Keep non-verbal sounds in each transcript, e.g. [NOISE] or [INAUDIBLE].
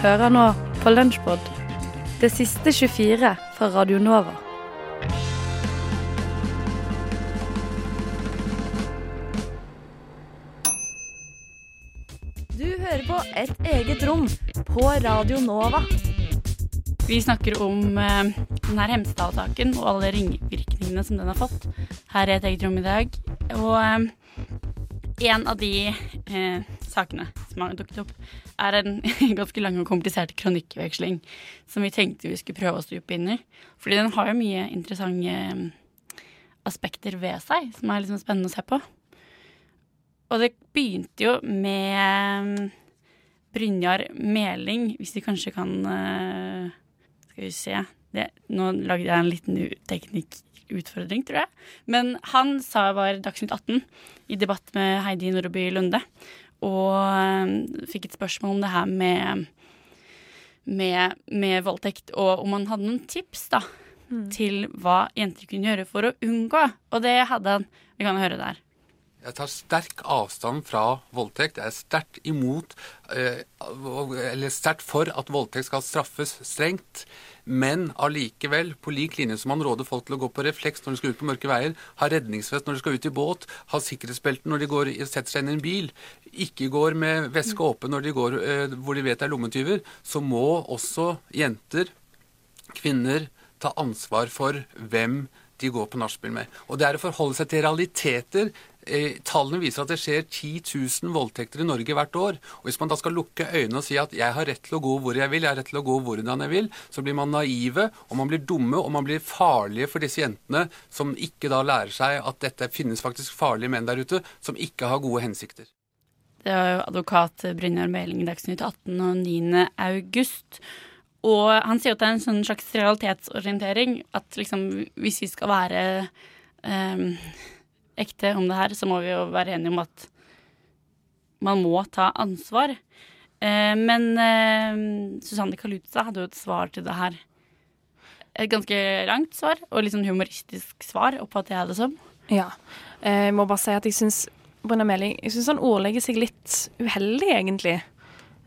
Hører nå på Lunsjpod, det siste 24 fra Radio Nova. Du hører på Et eget rom på Radio Nova. Vi snakker om eh, denne Hemsedal-saken og alle ringvirkningene som den har fått her i et eget rom i dag. Og eh, en av de eh, sakene som har dukket opp, er en [LAUGHS] ganske lang og komplisert kronikkveksling som vi tenkte vi skulle prøve å stupe inn i. Fordi den har jo mye interessante eh, aspekter ved seg som er liksom spennende å se på. Og det begynte jo med eh, Brynjar Meling, hvis de kanskje kan eh, Skal vi se det, Nå lagde jeg en liten teknikkutfordring, tror jeg. Men han sa var Dagsnytt 18 i debatt med Heidi Nordby Lunde. Og eh, fikk et spørsmål om det her med, med, med voldtekt, og om han hadde noen tips da, til hva jenter kunne gjøre for å unngå. Og det hadde han. Vi kan høre der. Jeg tar sterk avstand fra voldtekt. Jeg er sterkt imot, eh, eller sterkt for at voldtekt skal straffes strengt. Men allikevel, på lik linje som man råder folk til å gå på refleks når de skal ut på mørke veier, ha redningsvest når de skal ut i båt, ha sikkerhetsbelte når de går, setter seg inn i en bil, ikke går med veske åpen når de går eh, hvor de vet det er lommetyver, så må også jenter, kvinner, ta ansvar for hvem de går på nachspiel med. Og det er å forholde seg til realiteter. Eh, tallene viser at det skjer 10 000 voldtekter i Norge hvert år. Og Hvis man da skal lukke øynene og si at jeg har rett til å gå hvor jeg vil, jeg har rett til å gå hvordan jeg vil, så blir man naive, og man blir dumme, og man blir farlige for disse jentene som ikke da lærer seg at dette finnes faktisk farlige menn der ute som ikke har gode hensikter. Det var jo advokat Brynjar Meling Dagsnytt 18 og 9. august. Og han sier at det er en sånn slags realitetsorientering. At liksom hvis vi skal være eh, ekte om det her, så må vi jo være enige om at man må ta ansvar. Eh, men eh, Susanne Kaluza hadde jo et svar til det her. Et ganske langt svar, og litt sånn humoristisk svar, oppfatter jeg det som. Ja. Eh, Jeg må bare si at jeg syns Bruna Meling Jeg syns han ordlegger seg litt uheldig, egentlig.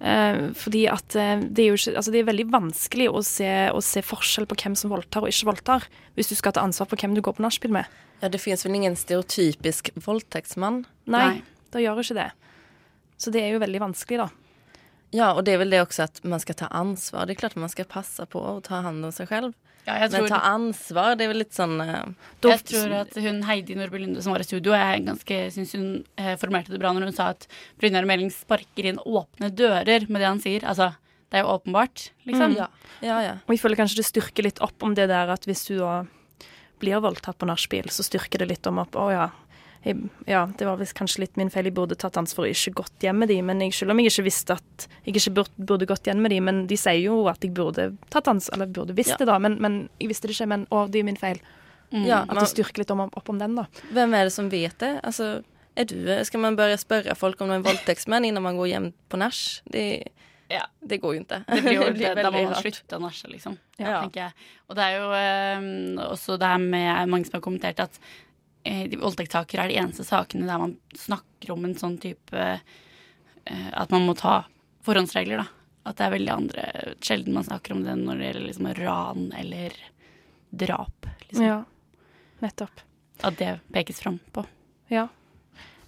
Eh, fordi at eh, det er jo ikke Altså, det er veldig vanskelig å se, å se forskjell på hvem som voldtar og ikke voldtar, hvis du skal ta ansvar for hvem du går på nachspiel med. Ja, det finnes vel ingen stereotypisk voldtektsmann? Nei, Nei. det gjør ikke det. Så det er jo veldig vanskelig, da. Ja, och det är väl det också att man ska ta ansvar. Det är klart att man ska passa på å ta hand om sig själv. Ja, jeg Men ta ansvar, det er vel litt sånn uh, Jeg tror at hun Heidi Nordby Lunde som var i studio, jeg ganske syns hun eh, formerte det bra når hun sa at Brynjar Meling sparker inn åpne dører med det han sier. Altså, det er jo åpenbart, liksom. Ja, ja, ja. Og jeg føler kanskje det styrker litt opp om det der at hvis du da blir voldtatt på nachspiel, så styrker det litt om opp Å ja. Jeg, ja, det var visst kanskje litt min feil. Jeg burde tatt ansvar og ikke gått hjem med de, men jeg, selv om jeg ikke visste at jeg ikke burde, burde gått hjem med de, men de sier jo at jeg burde tatt ansvar, eller burde visst Ja. det, da, men, men jeg visste det ikke. Men å, det er min feil. ja At du det styrker litt om, opp om den, da. Hvem er det som vet det? Altså, er du, Skal man bare spørre folk om de är våldtäktsmän innan man går hjem på nach? Det, Ja. det går ju inte. Det blir jo [LAUGHS] blir da må man slutte å nasje, liksom. Ja. tenker jeg. Og det er jo um, også det her med mange som har kommentert at voldtektssaker er de eneste sakene der man snakker om en sånn type eh, At man må ta forhåndsregler, da. At det er veldig andre Sjelden man snakker om det når det gjelder liksom ran eller drap. Liksom. Ja, nettopp. At det pekes fram på. Ja.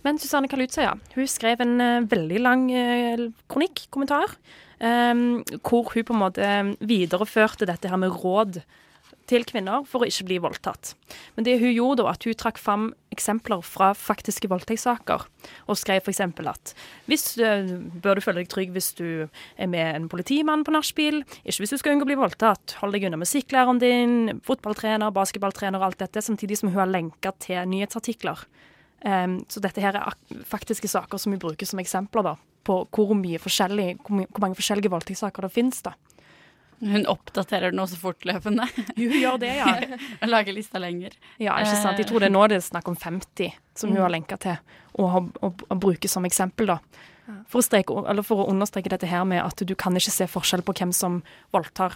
Men Susanne Kalutsøya ja. Hun skrev en uh, veldig lang uh, kronikk, kommentar, um, hvor hun på en måte videreførte dette her med råd til kvinner for å ikke bli voldtatt. Men det hun gjorde da, at hun trakk fram eksempler fra faktiske voldtektssaker, og skrev f.eks. at hvis eh, bør du føle deg trygg hvis du er med en politimann på nachspiel, ikke hvis du skal unngå å bli voldtatt, hold deg unna musikklæreren din, fotballtrener, basketballtrener og alt dette, samtidig som hun har lenka til nyhetsartikler. Um, så dette her er faktiske saker som vi bruker som eksempler da, på hvor, mye forskjellig, hvor mange forskjellige voldtektssaker det finnes. da. Hun oppdaterer den også fortløpende. [LAUGHS] Hun gjør det, ja. [LAUGHS] og lager lista lenger. ja ikke sant? Jeg tror det er nå det er snakk om 50 som hun har lenka til, og, har- og, og bruker som eksempel. da. For å, streke, eller for å understreke dette her med at du kan ikke se forskjell på hvem som voldtar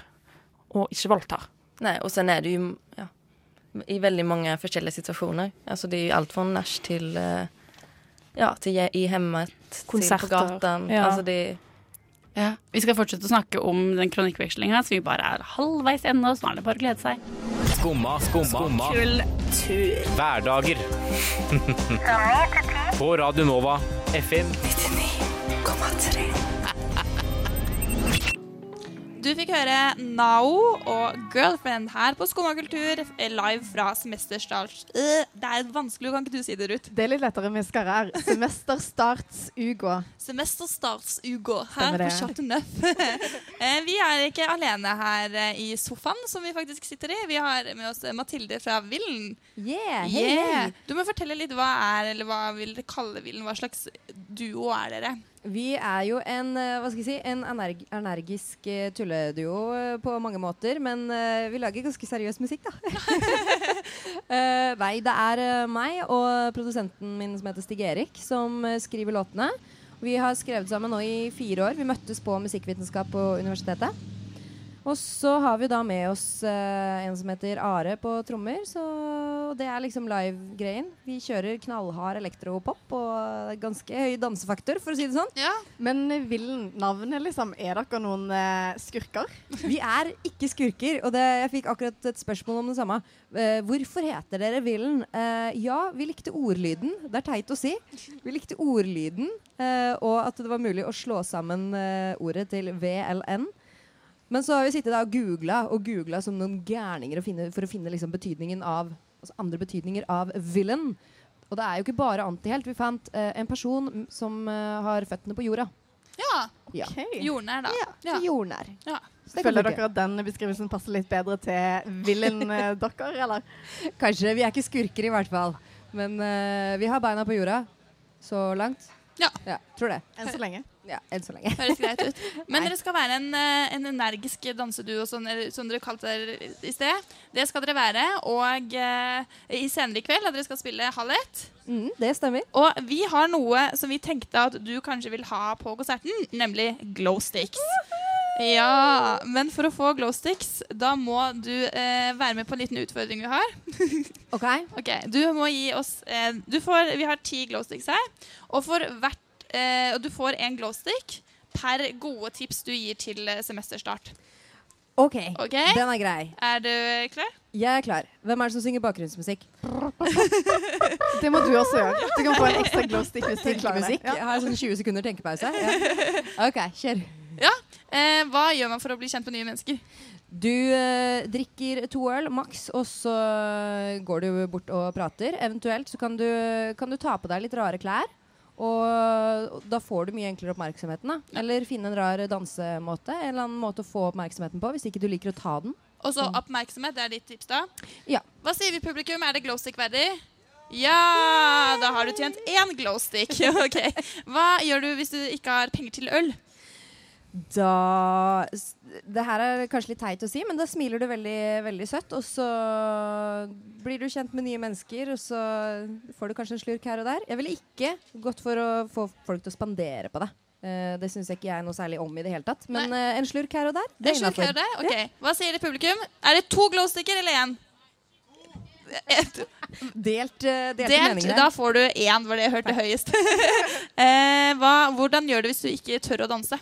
og ikke voldtar. Nei, og sen er det jo ja, i veldig mange forskjellige situasjoner. Altså det er jo alt fra nach till, eh, ja, til i hemmet, Konserter. til på gatan. ja. Altså det, Ja, Vi skal fortsette å snakke om den kronikkvekslinga, så vi bare er halvveis ennå. Så nå er det bare å glede seg. Skumma, skumma, Hverdager. [LAUGHS] På Radio Nova, FM Du fikk høre Nao og Girlfriend her på Skumma kultur live fra Semesterstart. Øh, Det er vanskelig, kan ikke du si det, Ruth? Det er litt lettere med Semesterstarts-Ugo. Semesterstartsuka. Semesterstartsuka her på. Chateau [LAUGHS] Neuf. Eh, vi er ikke alene her eh, i sofaen, som vi faktisk sitter i. Vi har med oss eh, Mathilde fra Villen. Yeah, Yeah. Du må fortelle litt hva er, eller hva vil dere kalle Villen? Hva slags duo er dere? Vi er jo en, eh, hva skal jeg si, en energ energisk eh, tulleduo eh, på mange måter, men vi lager ganske seriøs musikk, da. [LAUGHS] Nei, det er meg og produsenten min som heter Stig Erik, som skriver låtene. Vi har skrevet sammen nå i fire år. Vi møttes på musikkvitenskap på universitetet. Og så har vi da med oss en som heter Are på trommer. Så det er liksom live-greien. Vi kjører knallhard elektropop og ganske høy dansefaktor, for å si det sånn. Ja. Men Villen, navnet, liksom. Er dere noen eh, skurker? Vi er ikke skurker, og det, jeg fikk akkurat et spørsmål om det samme. Eh, hvorfor heter dere Villen? Eh, ja, vi likte ordlyden. Det er teit å si. Vi likte ordlyden, eh, og at det var mulig å slå sammen eh, ordet til VLN. Men så har vi sittet da og googla og googla som noen gærninger for å finne liksom betydningen av altså andre betydninger av villain. Og det er jo ikke bare antihelt. Vi fant eh, en person som eh, har føttene på jorda. Ja. Ja. Jordnær, da. Ja, Jordnær. Ja. Så det kan Føler funke. dere at den beskrivelsen passer litt bedre til Villen eh, [LAUGHS] dere, eller? Kanskje. Vi er ikke skurker, i hvert fall. Men eh, vi har beina på jorda så langt. Ja. Tror det. Enn så lenge. Ja, Enn så lenge. Høres greit ut. [LAUGHS] Men Nei. dere skal være en, eh, en energisk danseduo, som dere kalte dere i sted. Det skal dere være. Og uh, i senere i kveld dere skal spille halv ett. Mm, det stemmer. Og vi har noe som vi tenkte at du kanskje vil ha på konserten, nemlig glow sticks. Ja, men for å få glow sticks, da må du eh, være med på en liten utfordring vi har. [LAUGHS] OK. okay Du må gi oss eh, du får, Vi har ti glow sticks her. Og, for hvert, eh, og du får en glowstick per gode tips du gir til eh, semesterstart. ok, okay? Den er grei. Er du klar? Jeg er klar. Hvem er det som synger bakgrunnsmusikk? [LAUGHS] Det må du også gjøre. Du kan få en ekstra glowstick hvis du klarer det. Ja. Jeg har sånn 20 sekunder tenkepause. Ja. [LAUGHS] OK, kjør. Eh, hva gjør man for å bli kjent med nye mennesker? Du eh, drikker to øl maks, og så går du bort og prater. Eventuelt så kan du, kan du ta på deg litt rare klær. Og da får du mye enklere oppmerksomheten. da Eller finne en rar dansemåte. En eller annen måte å få oppmerksomheten på hvis ikke du liker å ta den. Og så oppmerksomhet, det er ditt tips, da. Ja. Hva sier vi publikum? Er det glowstick verdig? Ja! Da har du tjent én glowstick. [LAUGHS] ok. Hva gjør du hvis du ikke har penger til øl? Da Det her er kanskje litt teit å si, men da smiler du veldig, veldig søtt. Og så blir du kjent med nye mennesker, og så får du kanskje en slurk her og der. Jeg ville ikke gått for å få folk til å spandere på deg. Uh, det syns jeg ikke jeg er noe særlig om i det hele tatt. Men uh, en slurk her og der, det er innafor. Okay. Hva sier det publikum? Er det to glowsticker eller én? Et- [LAUGHS] Delt, uh, Delt, meninger da får du én, var det jeg hørte høyest. [LAUGHS] hva, hvordan gjør du hvis du ikke tør å danse?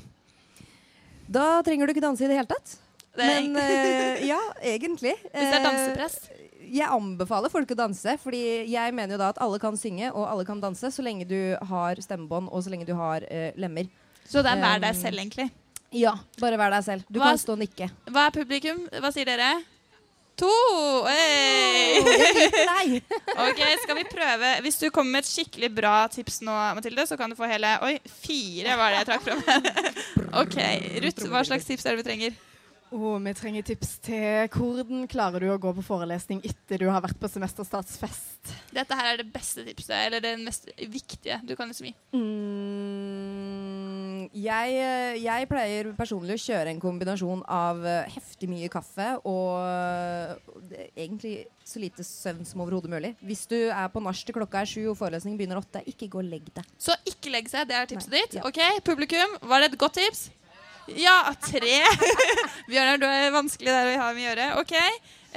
Da trenger du ikke danse i det hele tatt. Det Men uh, ja, egentlig. [LAUGHS] Hvis det er Eh, dansepress? Jeg anbefaler folk å danse, fordi jeg mener jo da at alle kan synge og alle kan danse så lenge du har stemmebånd og så lenge du har uh, lemmer. Så det er vær deg selv, egentlig. Ja, bare vær deg selv. Du Hva- kan stå og nikke. Hva er publikum? Hva sier dere? To! Hey! [LAUGHS] Ok, skal vi prøve Hvis du kommer med et skikkelig bra tips nå, Mathilde, så kan du få hele Oi, fire var det jeg trakk fram. [LAUGHS] ok, Ruth, hva slags tips er det vi trenger? Oh, vi trenger tips til hvordan klarer du å gå på forelesning etter du har vært på semesterstatsfest. Dette her er det beste tipset, eller det mest viktige du kan liksom gi. Mm, jeg, eh, jeg pleier personlig å kjøre en kombinasjon av eh, heftig mye kaffe og eh, egentlig så lite søvn som overhodet mulig. Hvis du er på nach til klokka er sju og forelesningen begynner åtte, ikke gå og legg deg. Så ikke legg seg, det er tipset Nei, ditt. ja. Ok, publikum, var det et godt tips? Ja, tre. [LAUGHS] Bjørnar, du er vanskelig der vi har med å gjøre. Ok,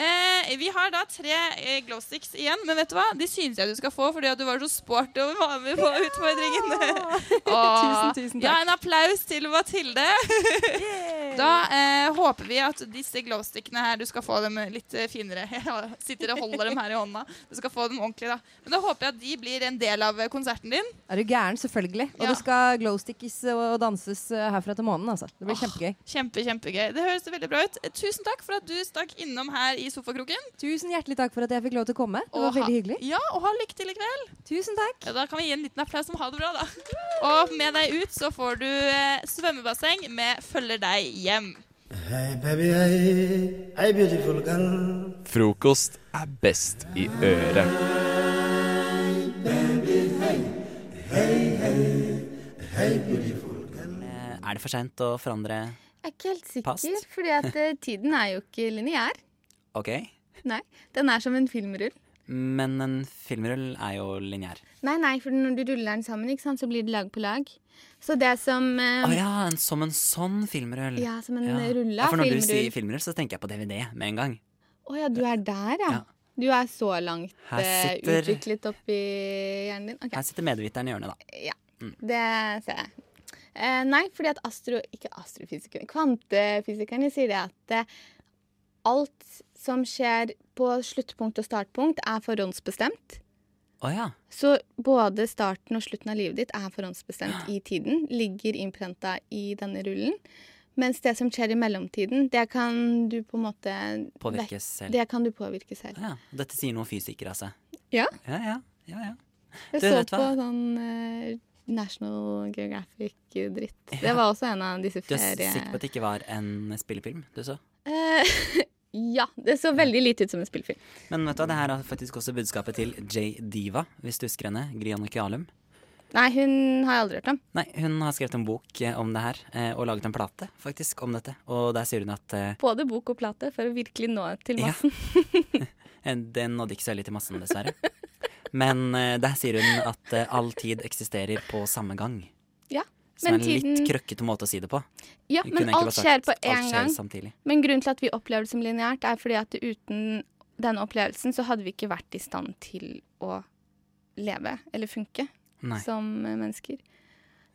Eh, vi har da tre eh, glowsticks igjen, men vet du hva? De synes jeg du skal få fordi at du var så sporty og var med på utfordringen. [LAUGHS] Tusen, tusen takk. Ja, en applaus til Mathilde. Da eh, håper vi at disse glowstickene her, du skal få dem litt eh, finere. [LAUGHS] Jeg sitter og holder dem her i hånda. Du skal få dem ordentlig, da. Men da håper jeg at de blir en del av eh, konserten din. Er du gæren? Selvfølgelig. Og Ja. det skal glowstickes og danses eh, herfra til månen. Altså. Det blir kjempegøy. Kjempe, kjempegøy. Det høres veldig bra ut. Tusen takk for at du stakk innom her i sofakroken. Tusen hjertelig takk for at jeg fikk lov til å komme. Det var veldig hyggelig. Ja, og ha lykke til i kveld. Tusen takk. Ja, da kan vi gi en liten applaus om ha det bra, da. Og med deg ut så får du svømmebasseng med 'Følger deg hjem'. Hey baby, hei. Hei, beautiful girl. Frokost er best i øret. Eh, Er det for seint å forandre Jeg er ikke helt sikker, Past. fordi at eh, tiden er jo ikke lineær. OK, Nei, den er som en filmrull. Men en filmrull er jo lineær. Nei, nei, for når du ruller den sammen, sant, så blir det lag på lag. Så det som Å eh, ja, en, som en sånn filmrull. Ja, som en rulla ja, For når du sier filmrull, så tenker jeg på DVD med en gang. Å ja, du er der, ja. Du er så langt eh, sitter- utviklet oppi hjernen din. Okay. Her sitter medviteren i hjørnet, da. Ja, Mm. det ser jeg. Eh, nei, fordi at astro... Ikke astrofysikeren. Kvantefysikerne sier det at eh, alt som skjer på sluttpunkt og startpunkt, er forhåndsbestemt. Oh, ja. Så både starten og slutten av livet ditt er forhåndsbestemt i tiden. Ligger innprenta i denne rullen. Mens det som skjer i mellomtiden, det kan du på en måte Påvirke selv. Det kan du påvirke selv. Ja, dette sier noen fysikere, altså. Ja. Ja, ja. ja, ja. Jeg Du, så på hva? sånn uh, National Geographic-dritt. Det var også en av disse Du er sikker på at det ikke var en spillefilm du så? [LAUGHS] Ja, det så veldig lite ut som en spillfilm. Men vet du det her er faktisk også budskapet til J. Diva, hvis du husker henne. Grianne Kjalum. Nei, hun har jeg aldri hørt om. Nei, hun har skrevet en bok eh, om det her, eh, og laget en plate faktisk om dette. Og der sier hun at eh, Både bok og plate for å virkelig nå til massen. Ja. [LAUGHS] Den nådde ikke så veldig til massen, dessverre. Men der sier hun at all tid eksisterer på samme gang. Ja, Som er en en litt tiden krøkkete måte å si det på. Ja, men alt skjer på én gang. samtidig. Men grunnen til at vi opplever det som lineært, er fordi at uten denne opplevelsen så hadde vi ikke vært i stand til å leve eller funke Nei. som eh, mennesker.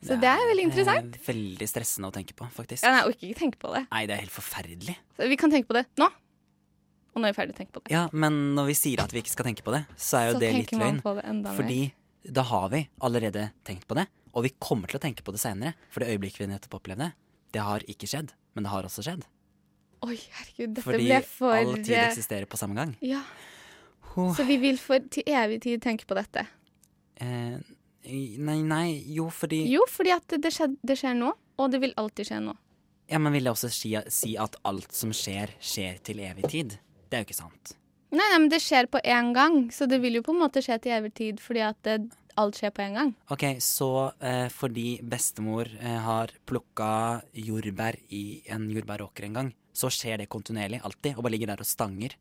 Så det er veldig interessant. Er veldig stressende å tenke på, faktisk. Ja, nei, jeg orker ikke tenke på det. Nei, det er helt forferdelig. Så vi kan tenke på det nå. Og nå er vi ferdig å tenke på det. Ja, men når vi sier at vi ikke skal tenke på det, så er jo Så det litt løgn. det. Fordi da har vi allerede tenkt på det, og vi kommer til å tenke på det seinere. For det øyeblikket vi nettopp opplevde, det har ikke skjedd, men det har også skjedd. Oi, herregud, dette Fordi ble for all tid eh, eksisterer på samme gang. Ja. Så vi vil for til evig tid tenke på dette. Eh, nei, nei, jo, fordi Jo, fordi at det, skjed, det skjer nå, og det vil alltid skje nå. Ja, men vil jeg også si, si at alt som skjer, skjer til evig tid? Det er jo ikke sant. Nei, nei, men det skjer på én gang, så det vil jo på en måte skje til evig tid fordi at det, alt skjer på en gang. Ok, så eh, fordi bestemor eh, har plukka jordbær i en jordbæråker en gang, så skjer det kontinuerlig, alltid, og bare ligger der og stanger.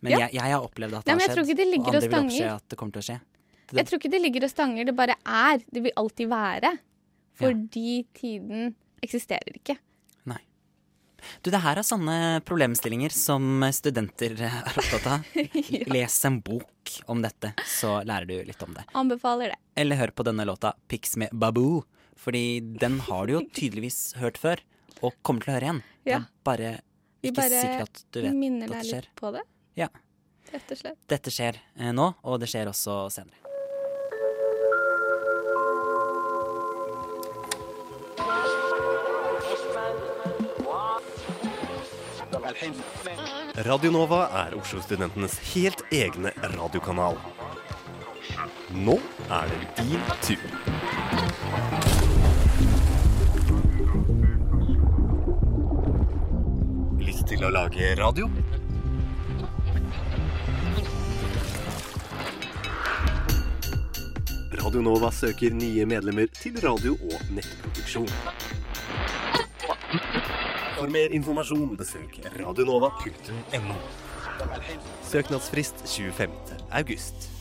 Men Ja. jeg, jeg har opplevd at det Nei, har skjedd, det og andre og vil oppse at det kommer til å skje. Jeg tror ikke det ligger og stanger, det bare er. Det vil alltid være. Fordi tiden eksisterer ikke. Du, det her er sånne problemstillinger som studenter er opptatt av. [LAUGHS] Les en bok om dette, så lærer du litt om det. Anbefaler det. Eller hør på denne låta Pics med Baboo, fordi den har du jo tydeligvis hørt før, og kommer til å høre igjen. [LAUGHS] Det Ja. er bare ikke bare sikkert at du vet minner at deg det skjer. litt på det, Ja. rett og slett. Dette skjer eh, nå, og det skjer også senere. Radio Nova er Oslo-studentenes helt egne radiokanal. Nå er det din tur. Lyst til å lage radio? Radio Nova søker nye medlemmer til radio- og nettproduksjon. For mer informasjon besøk radionova.no. Søknadsfrist 25. august.